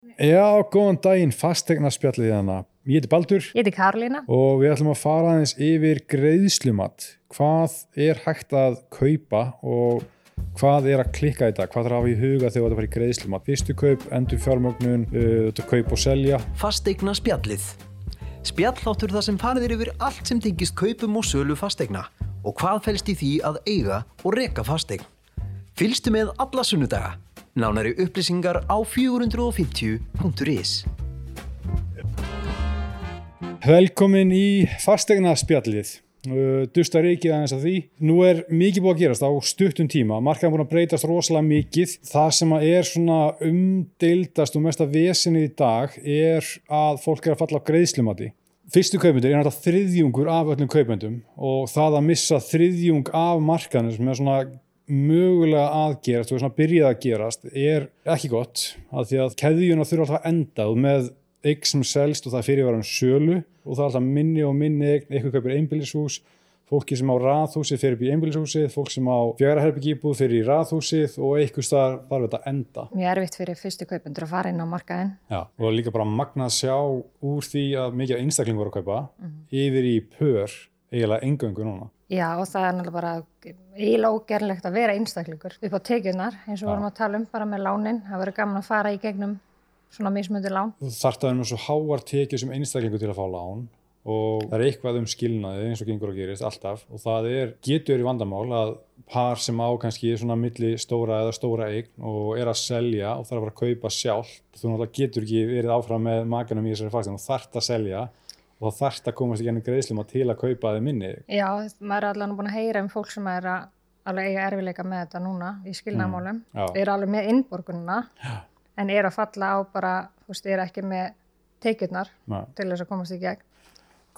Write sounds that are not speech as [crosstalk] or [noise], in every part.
Já, góðan daginn, fastegna spjallið hana. Ég heiti Baldur Ég heiti Karolína. og við ætlum að fara aðeins yfir greiðslumat. Hvað er hægt að kaupa og hvað er að klikka í dag? Hvað þarf að hafa í huga þegar þetta fara í greiðslumat? Fyrstu kaup, endur fjármögnun, uh, þetta kaup og selja. Fasteigna spjallið. Spjalláttur þar sem farið er yfir allt sem tengist kaupum og sölu fasteigna og hvað fælst í því að eiga og reka fasteign. Fylgstu með alla sunnudaga. Nánari upplýsingar á 450.is. Velkomin í fastegna spjallið. Dusta reikið aðeins að því. Nú er mikið búið að gerast á stuttum tíma. Markaðan búin að breytast rosalega mikið. Það sem að er svona umdeildast og mesta vesinni í dag er að fólk er að falla á greiðslumati. Fyrstu kaupendur er náttúrulega þriðjungur af öllum kaupendum og það að missa þriðjung af markaðinu sem er svona mögulega aðgerast og svona byrjað að gerast er ekki gott af því að keðjuna þurfa alltaf að enda. Og með eign sem selst og það fyrir að vera um sölu og það er alltaf minni og minni eign, eitthvað kaupir einbýlishús fólki sem á raðhúsið fyrir upp í einbýlishúsið fólk sem á fjaraherbyggíbúð fyrir í raðhúsið og eitthvað staðar þarf þetta að enda. Mjög erfitt fyrir fyrstu kaupendur að fara inn á markaðinn. Já, og líka bara magna að sjá úr því að mikið einstakling voru að kaupa yfir í pör eiginlega engöngu núna Já, og það er náttúrulega bara eiginlega ógerlegt að vera einstaklingur upp á tekjunar, eins og Já. vorum að tala um bara með lánin. Það verður gaman að fara í gegnum svona mismundi lán. þú þarft að vera með svo háar tekjur sem einstaklingu til að fá lán og það er eitthvað um skilnaði eins og gengur og gerist alltaf og það er, getur verið vandamál að par sem á kannski svona milli stóra eða stóra eign og er að selja og þarf að fara að kaupa sjálf þú náttúrulega getur ekki verið áfram með makanum í þessari faktin og þarft að selja og þá þarft að komast í gennum greiðslum til að kaupa þið minni. Já, maður er allan búin að heyra um fólk sem er að eiga erfileika með þetta núna í skilnaðmálum. Já. er alveg með innborgununa en er að falla á bara, þú veist, er ekki með tekjurnar Nei. til þess að komast í gegn.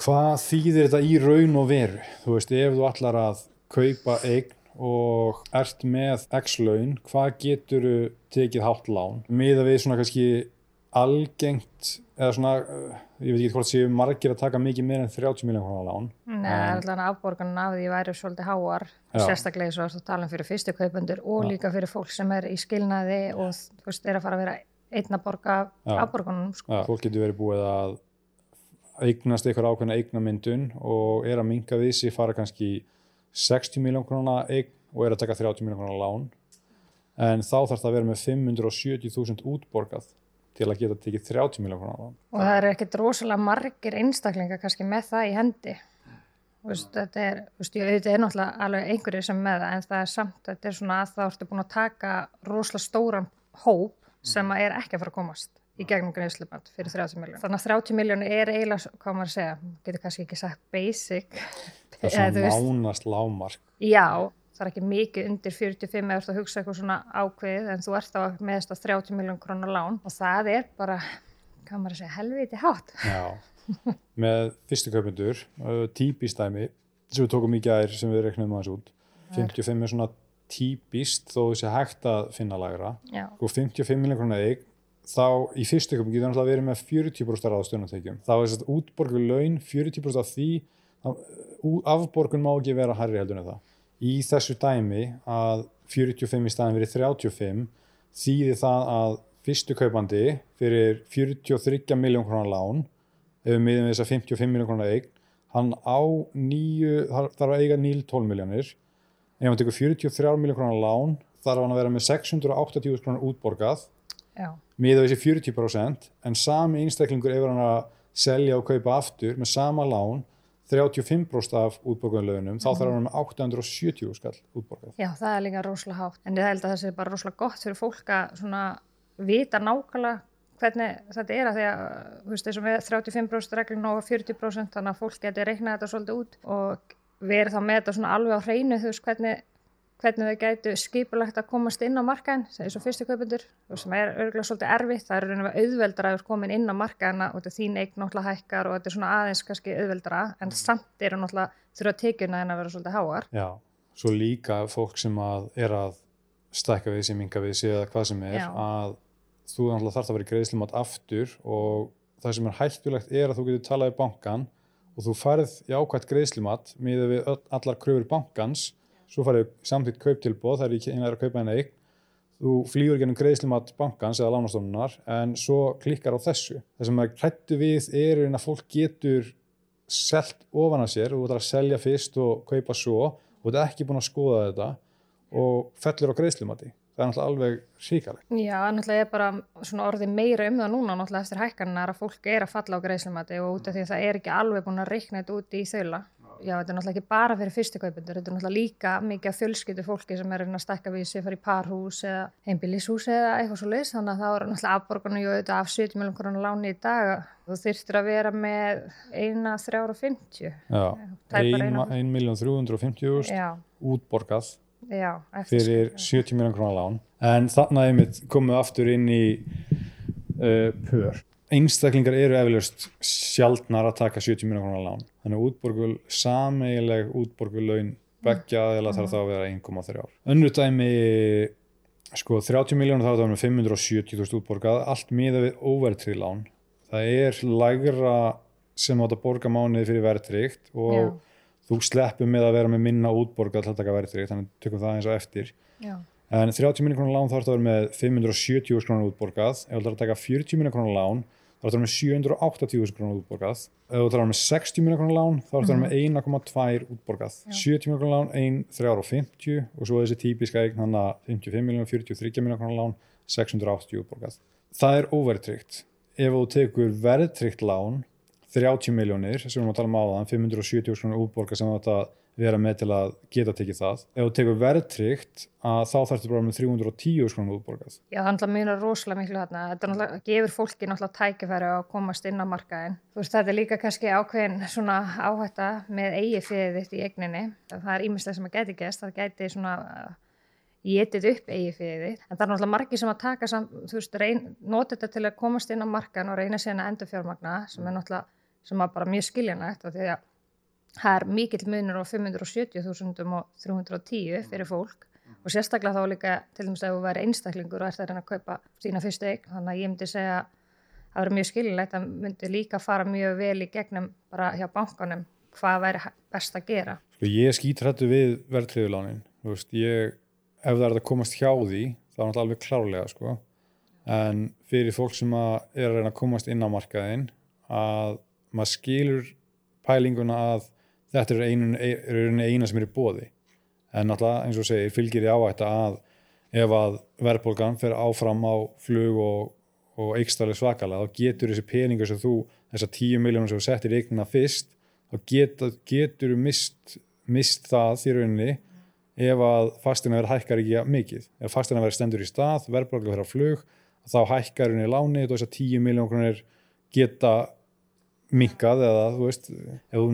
Hvað þýðir þetta í raun og veru? Þú veist, ef þú ætlar að kaupa eign og ert með x laun, hvað getur þú tekið hátt lán? Miða við svona kannski algengt, eða svona, ég veit ekki hvort séu margir að taka mikið meira en 30 miljón krónar lán. Nei, allan afborgunin af því væri svolítið háar, Já. sérstaklega svo að tala um fyrir fyrstu kaupendur og líka fyrir fólk sem er í skilnaði og þú veist, er að fara að vera einn að borga Já. afborgunum. Sko. Fólk getur verið búið að eignast eitthvað ákveðna eignamyndun og er að minga við sig, fara kannski í 60 miljón krónar eign og er að taka 30 miljón krónar lán. En þá þarf það að vera með 570.000 útborgað til að geta tekið 30 miljón krónar lán. Og það eru ekkert rosalega margir einstaklingar kannski með það í hendi. Þú Veist, þetta er, þú veist, ég auðvitað er náttúrulega alveg einhverjir sem með það en það er samt, þetta er svona að það ertu búin að taka rosalega stóran hóp sem að er ekki að fara að komast í gegnum greiðslumat fyrir 30 miljón. Þannig að 30 miljónu er eiginlega, hvað maður að segja, getur kannski ekki sagt basic. Það er svona [laughs] nánast lámark. Já, það er ekki mikið undir 45 eða þú að hugsa eitthvað svona ákveðið en þú ert þá með þess að 30 miljón krónar lán og það er bara, hvað maður að segja, helviti hátt. Já. Með fyrstu kaupendur, uh, típist dæmi, sem við tókum í gær sem við reknum aðeins út. 55 er svona típist þó þessi hægt að finna lagra. Já. og 55 miljón krónar eign þá í fyrstu ykkur getur náttúrulega verið með 40% ráðstöðunartekjum. Þá er þess að útborgu laun 40% af því að afborgun má ekki vera hærri heldur en það. Í þessu dæmi að 45 í staðin verið 35 þýðir það að fyrstu kaupandi fyrir 43 miljón krónar lán ef við miðum við þess að 55 miljón krónar eign hann á nýju, þarf að eiga nýl 12 miljónir ef hann tekur 43 miljón krónar lán þarf hann að vera með 680.000 krónar útborgað. Miða þessi 40% en sami einstaklingur ef hann að selja og kaupa aftur með sama lán 35% af útborgaðunlaunum þá þarf hann með 870 skall útborgað Já, það er líka rosalega hátt. En ég held að það sé bara rosalega gott fyrir fólk að svona vita nákvæmlega hvernig þetta er að því að, þú veist, þessum við 35% reglun og 40% þannig að fólk getur reiknað þetta svolítið út og verið þá með þetta svona alveg á hreinu, þú veist, hvernig, hvernig þau gætu skipulagt að komast inn á markaðin, eins og fyrstu kaupendur, þú veist, sem er örgulega svolítið erfitt, það er rauninu auðveldara að komin inn á markaðina og þetta er þín eign náttúrulega hækkar og þetta er svona aðeins kannski auðveldara, en samt eru náttúrulega þurfa tekjuna en að vera svolítið háar. Já, svo líka fólk sem að er að stækka við sig, minga við sig eða hvað sem er Já. að þú náttúrulega þarf að vera í greiðslumat aftur og það sem er hættulegt er að þú getur talað í bankan og þú farið jákvæmt greiðslumat miða við allar kröfur bankans svo farið samþýtt kauptilbóð, það er ekki einlega að kaupa henni eign þú flýgur gennum greiðslumat bankans eða lánastofnunar en svo klikkar á þessu. Það sem maður hrættu við er að fólk getur selt ofan að sér þú ætlar að selja fyrst og kaupa svo og þú ert ekki búin að skoða þetta og fellur á greiðslumati. Það er náttúrulega alveg síkalegt. Já, náttúrulega er bara svona orðið meira um það núna náttúrulega eftir hækkanar að fólk er að falla á greiðslumati og út af því að það er ekki alveg búin að reikna þetta út í þaula já, þetta er náttúrulega ekki bara fyrir fyrstu kaupundur, þetta er náttúrulega líka mikið af fjölskyldu fólki sem er að stakka við sig, fara í parhús eða heimbilishús eða eitthvað svo leiðs, þannig að það er náttúrulega afborgarnu og auðvitað af 70 miljónum krónu láni í dag, þú þurftir að vera með eina 350. Já, 1.350.000 útborgað já, fyrir 70 miljónum krónu lán, en þannig að við komum aftur inn í uh, pör einstaklingar eru eflaust sjálfnar að taka 70 miljónar krónar lán þannig útborgul, sameigileg útborgul laun begja eða þarf það að vera 1,3 ár. Önnu dæmi sko 30 miljónar þá er það með 570.000 útborgað, allt miða við óvertrið lán. Það er lægra sem átt að borga mánuði fyrir verðtrygt og Já. þú sleppur með að vera með minna útborgað til að taka verðtrygt, þannig tökum það eins og eftir. Já. En 30 miljónar krónar lán þá er það með 570.000 krónar útborgað, ef þú ætlar að taka 40 miljónar krónar lán þá er það með 780.000 krónar útborgað ef þú talar með 60 miljónar krónar lán þá er það með 1,2 útborgað Já. 70 miljónar lán, 1,350 og svo þessi típiska eign hann að 55 miljónar, 43 miljónar krónar lán 680 útborgað. Það er overtrykt ef þú tekur verðtrykt lán 30 miljónir, sem við erum að tala um á þann 570 krónar útborgað sem þetta vera með til að geta tekið það. Ef þú tekur verðtrygt að þá þarfst þú bara með 310 skrónum útborgað. Já, það mýnar rosalega miklu þarna. Þetta gefur fólki náttúrulega tækifæri að komast inn á markaðin. Veist, þetta er líka kannski ákveðin svona áhætta með eigi fyrir þitt í egninni. Það er ímislega sem að geti gæst. Það geti svona getið upp eigi fyrir þitt. En það er náttúrulega margi sem að taka sam, þú veist, nota þetta til að komast inn á markaðin og reyna síðan að endur fjármagna sem er náttúrulega sem það er mikill munur á 570.000 og 310 fyrir fólk. Og sérstaklega þá líka til dæmis að þú væri einstaklingur og ert að reyna að kaupa sína fyrstu eign. Þannig að ég myndi segja að það verður mjög skililegt að myndi líka fara mjög vel í gegnum bara hjá bankanum hvað væri best að gera. Sko, Ég skítrættu við verðtriðulánin ef það er að komast hjá því þá er það alveg klárlega sko. en fyrir fólk sem er að reyna að komast inn á markaðin að maður skilur pælinguna að þetta er einu, einu eina sem er í bóði en náttúrulega eins og segir fylgir í áætta að ef að verðbólgan fer áfram á flug og, og eikstali svakalega þá getur þessi peningur sem þú þessar 10 miljónum sem þú settir eigna fyrst þá getur, getur mist, mist það því rauninni ef að fastina verður hækkar ekki mikið. Ef fastina verður stendur í stað, verðbólgan fer á flug þá hækkar henni láni og þessar 10 miljónum geta minkað eða þú veist ef þú,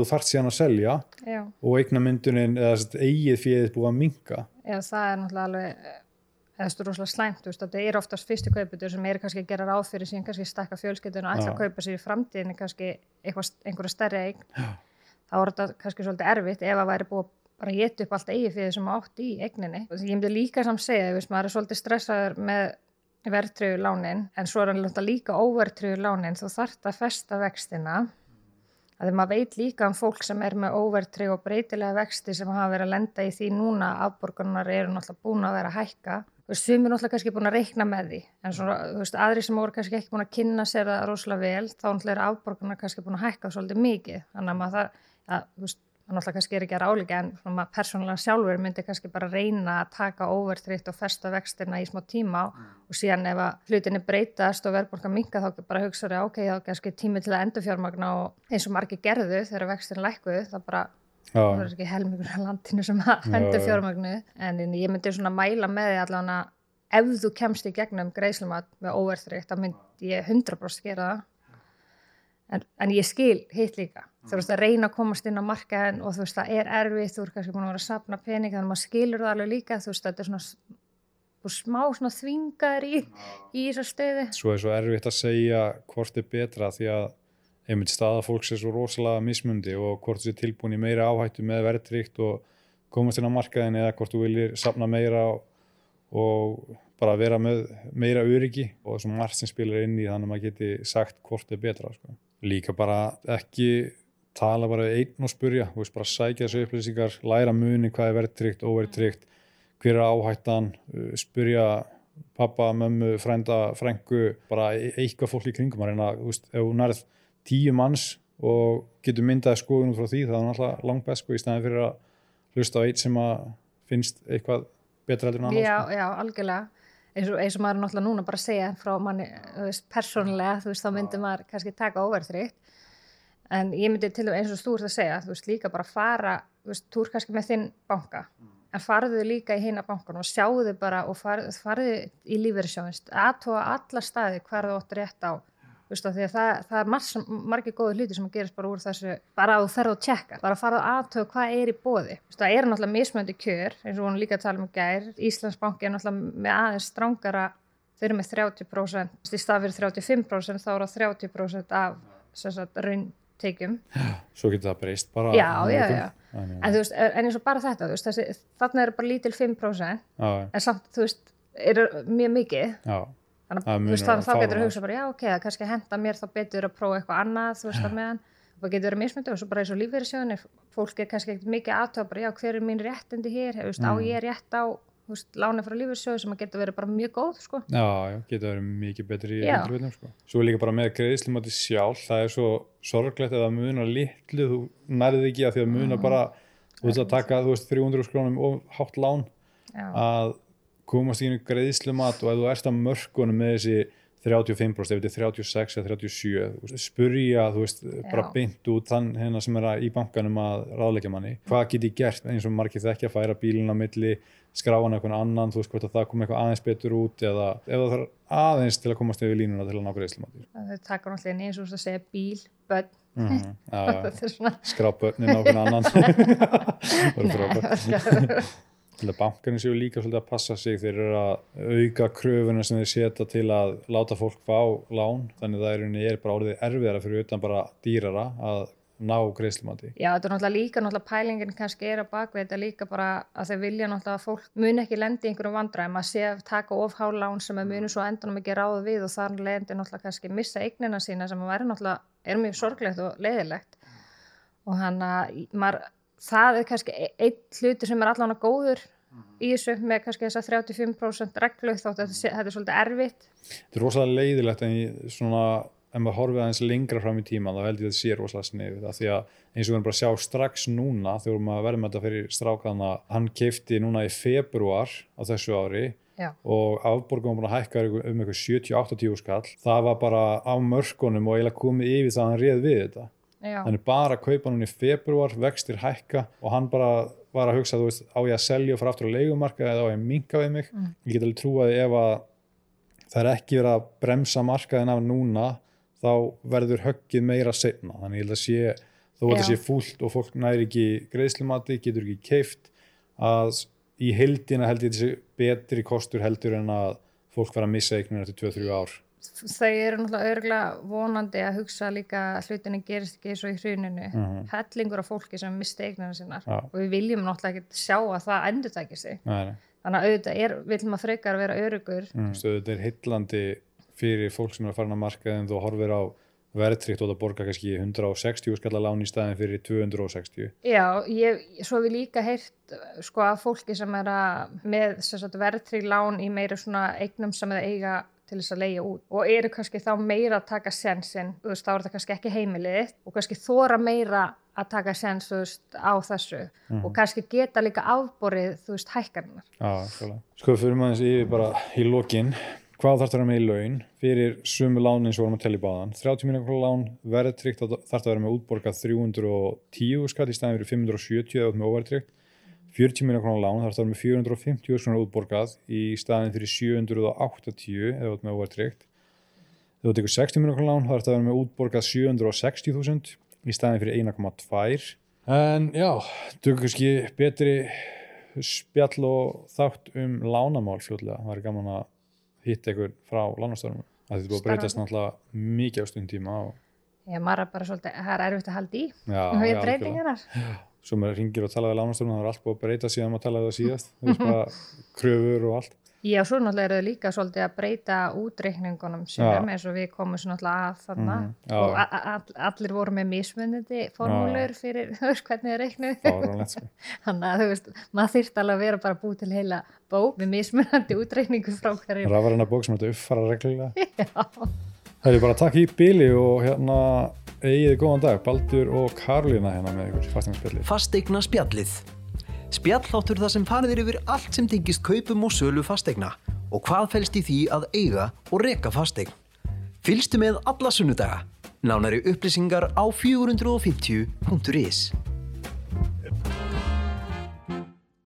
þú þart síðan að selja Já. og eignamyndunin eða eigið fyrir búið að minka Já það er náttúrulega alveg eða stu rosalega slæmt, veist, það er oftast fyrstu kauputur sem er kannski að gera ráð fyrir síðan kannski stakka fjölskyldun og ætla að kaupa sér í framtíðinni kannski eitthvað, einhverja stærri eign þá er þetta kannski svolítið erfitt ef að væri búið bara að geta upp allt eigið fyrir sem átt í eigninni. Ég myndi líka samt er verðtrögu lánin en svo er hann líka óverðtrögu lánin þú þart að festa vextina. Að því maður veit líka um fólk sem er með óverðtrögu og breytilega vexti sem hafa verið að lenda í því núna afborgarnar eru náttúrulega búin að vera að hækka. Þau eru náttúrulega kannski búin að reikna með því en svona, þú veist, aðri sem voru kannski ekki búin að kynna sér það rosalega vel þá náttúrulega eru afborgarnar kannski búin að hækka svolítið mikið. Þannig að maður það, að, það náttúrulega kannski er ekki að ráleika en svona persónulega sjálfur myndi kannski bara reyna að taka overtritt og festa vextina í smá tíma mm. og síðan ef að hlutinni breytast og verðbólka minka þá bara hugsaður ég ok, þá kannski tími til að endurfjármagna og eins og margi gerðu þegar vextin lækkuðu það bara það er ekki helmingur á landinu sem að endurfjármagnu en ég myndi svona mæla með því allavega ef þú kemst í gegnum greiðslumat með overtritt þá myndi ég 100% gera það. En, en ég skil hitt líka þú veist að reyna að komast inn á markaðin og þú veist það er erfið, þú er kannski búin að vera að sapna pening þannig að maður skilur það alveg líka þú veist þetta er svona smá svona þvingar í, í þessar stöði Svo er svo erfitt að segja hvort er betra því að einmitt staða fólks er svo rosalega mismundi og hvort þú er tilbúin í meira áhættu með verðrikt og komast inn á markaðin eða hvort þú viljir sapna meira og, bara vera með meira öryggi og þessum margt sem spilar inn í þannig að maður geti sagt hvort er betra sko. líka bara ekki tala bara einn og spurja, þú veist bara sækja þessu upplýsingar, læra muni hvað er verðtrygt, óverðtrygt hver er áhættan, uh, spyrja pappa, mömmu, frænda, frængu, bara e- eitthvað fólk í kringum að reyna, þú veist, ef hún nærð tíu manns og getur myndað skoðunum frá því, það er náttúrulega langt best sko, í staðin fyrir að hlusta á eitt sem að finnst eitthvað betra heldur en annars. já, sko. já, algjörlega eins og, eins og maður er náttúrulega núna bara að segja frá manni, þú veist, persónulega þú veist, þá myndi maður kannski taka óverðrikt en ég myndi til dæmis eins og þú ert að segja, þú veist, líka bara fara þú veist, þú ert kannski með þinn banka en farðu líka í hina bankan og sjáðu bara og farðu, farðu í lífeyrissjóðinst, aðtóa alla staði hvar þú átt rétt á. Þú veist, því að það, það er margs, margir góði hluti sem að gerist bara úr þessu, bara að þú ferð og tjekka bara að fara að aðtóa hvað er í bóði það er náttúrulega mismöndi kjör, eins og hún líka að tala um gær, Íslandsbanki er náttúrulega með aðeins strángara þau eru með 30% í stað fyrir 35% þá eru það 30% af sagt, rauntekjum Svo getur það breyst bara. já, á já, já, En, en þú veist, en eins og bara þetta veist, þessi, þarna er bara lítil 5% já, en samt, þú veist, er mjög mikið. Já. þannig að þú veist, þá getur þú hugsa bara, já, ok, það kannski henda mér þá betur að prófa eitthvað annað, þú veist, að meðan það getur verið mismyndi og svo bara eins og lífverðisjóðin fólk er kannski ekkert mikið aðtöða bara, já, hver er mín réttindi hér, þú veist, á Mm. ég rétt á veist, láni frá lífverðisjóði sem að getur verið bara mjög góð, sko. Já, já, getur verið mikið betri í einhverjum sko. Svo líka bara með greiðslumati sjálf, það er svo sorglegt að það munar litlu, þú nærið ekki að því að munar bara, þú veist að taka, þú veist, 300 skrónum og hátt lán. Já, að komast í einu greiðslumat og ef þú ert að mörkunum með þessi 35% ef þetta er 36 eða 37 þú veist, spurja, þú veist, bara Já. beint út þann hérna sem er að, í bankanum að ráðleikja manni, hvað get ég gert eins og margir þekki að færa bílinn á milli skráan eitthvað annan, þú veist hvort að það kom eitthvað aðeins betur út eða ef það þarf aðeins til að komast yfir línuna til að ná greiðslumati þau taka náttúrulega inn eins og þú veist að segja bíl, börn. Mm [laughs] þetta er svona skrá börnin á okkur annan. [laughs] Það er frábært til að bankarnir séu líka svolítið að passa sig þeir eru að auka kröfuna sem þeir setja til að láta fólk fá lán. Þannig að það er, er bara orðið erfiðara fyrir utan bara dýrara að ná greiðslumati. Já, þetta er náttúrulega líka, náttúrulega pælingin kannski er að bakvið þetta líka bara að þau vilja náttúrulega að fólk mun ekki lendi í einhverjum vandræðum. Að sé að taka ofhálán sem að munu svo endanum ekki ráð við og þar lendi náttúrulega kannski missa eignina sína sem að væri náttúrulega, er mjög sorglegt og leiðilegt og hann að maður, það er kannski e- einn hluti sem er allan að góður í þessu með kannski þessa 35% reglu þótt að þetta, er svolítið erfitt. Þetta er rosalega leiðilegt en í svona ef maður horfið aðeins lengra fram í tíma þá held ég að þetta sé rosalega sniðið af því að eins og við erum bara að sjá strax núna þegar við erum að verða með þetta fyrir strákaðna hann keifti núna í februar á þessu ári Já, og afborgum var búin að hækka um eitthvað 70-80 skall það var bara á mörkunum og eiginlega komið yfir það að hann réð við þetta já, hann er bara að kaupa hann í februar vextir hækka og hann bara var að hugsa þú veist, á ég að selja og fara aftur á leigumarka eða á ég að minka við mig Mm. ég get alveg trúaði ef að það er ekki verið að bremsa markaðin af núna þá verður höggið meira setna þannig ég held að sé þó að Já. sé fúlt og fólk næri ekki greiðslumati, getur ekki keift að í heldina held ég þessi betri kostur heldur en að fólk fara að missa eignir eftir 2-3 ár þau eru náttúrulega örgulega vonandi að hugsa líka að hlutinni gerist ekki eins og í hruninu Mhm. hellingur af fólki sem misti eignina sinnar Já. og við viljum náttúrulega ekki sjá að það endur tækir sig Nei, þannig að auðvitað er, viljum að frekar vera örugur mm. þetta er heillandi fyrir fólk sem er að fara að marka en þú horfir á verðtrykt og það borga kannski 160 skallar lán í staðin fyrir 260 Já, ég, svo hef ég líka heyrt sko að fólki sem er að með verðtrí lán í meira svona eignum sem það eiga til þess að leigja út. Og eru kannski þá meira að taka sensin, þú veist, þá er það kannski ekki heimilið og kannski þóra meira að taka sens, þú veist, á þessu. Og kannski geta líka afborið, þú veist, hækkarinnar. Já. Sko, fyrir maður þessi yfir bara í lokin hvað þarf það að vera með í laun? Fyrir sumu lán eins og vorum að tella í báðan. 30 minnum lán verðtrykt þarf það að vera með útborgað 310 skatt í staðin fyrir 570 eða með óverðtrykt 40 minnum krónar lán það að vera með 450 krónar útborgað í staðin fyrir 780 eða út með óverðtrykt þegar þú tekur 60 minnum krónar lán það að vera með útborgað 760.000 í staðin fyrir 1,2 en já, tökum kannski betri spjall og þátt um lánamál fljóðlega, það er gaman að hitta einhver frá lánastofnum það er búið að breytast náttúrulega mikið á stund tíma og Já, maður er bara svolítið, það er erfitt að halda í. Og já, við algjörlega. breytingarnar. Svo maður ringir og tala við lánastofnum það er allt búið að breyta síðan maður talaði það síðast þú veist bara [laughs] kröfur og allt Já, svo náttúrulega eru þau líka svolítið að breyta útreikningunum sem eins og við komum svo náttúrulega að þarna Mhm, já. og allir voru með mismunandi formúlur fyrir [laughs] þú veist hvernig reiknuðu. Fáránlegt, sko. [laughs] Þannig að þú veist, maður þyrfti alveg að vera bara búið til heila bók með mismunandi útreikningu frá hverju. Rafræna bók sem þetta uppfara reglulega. Já, Það er bara að taka í bíli og hérna eigið góðan dag, Baldur og Karolína hérna með ykkur fastegnarspjallið. Fasteigna spjallið. Spjallháttur þar sem farið er yfir allt sem tengist kaupum og sölu fasteigna og hvað felst í því að eiga og reka fasteign. Fylgstu með alla sunnudaga. Nánari upplýsingar á 450.is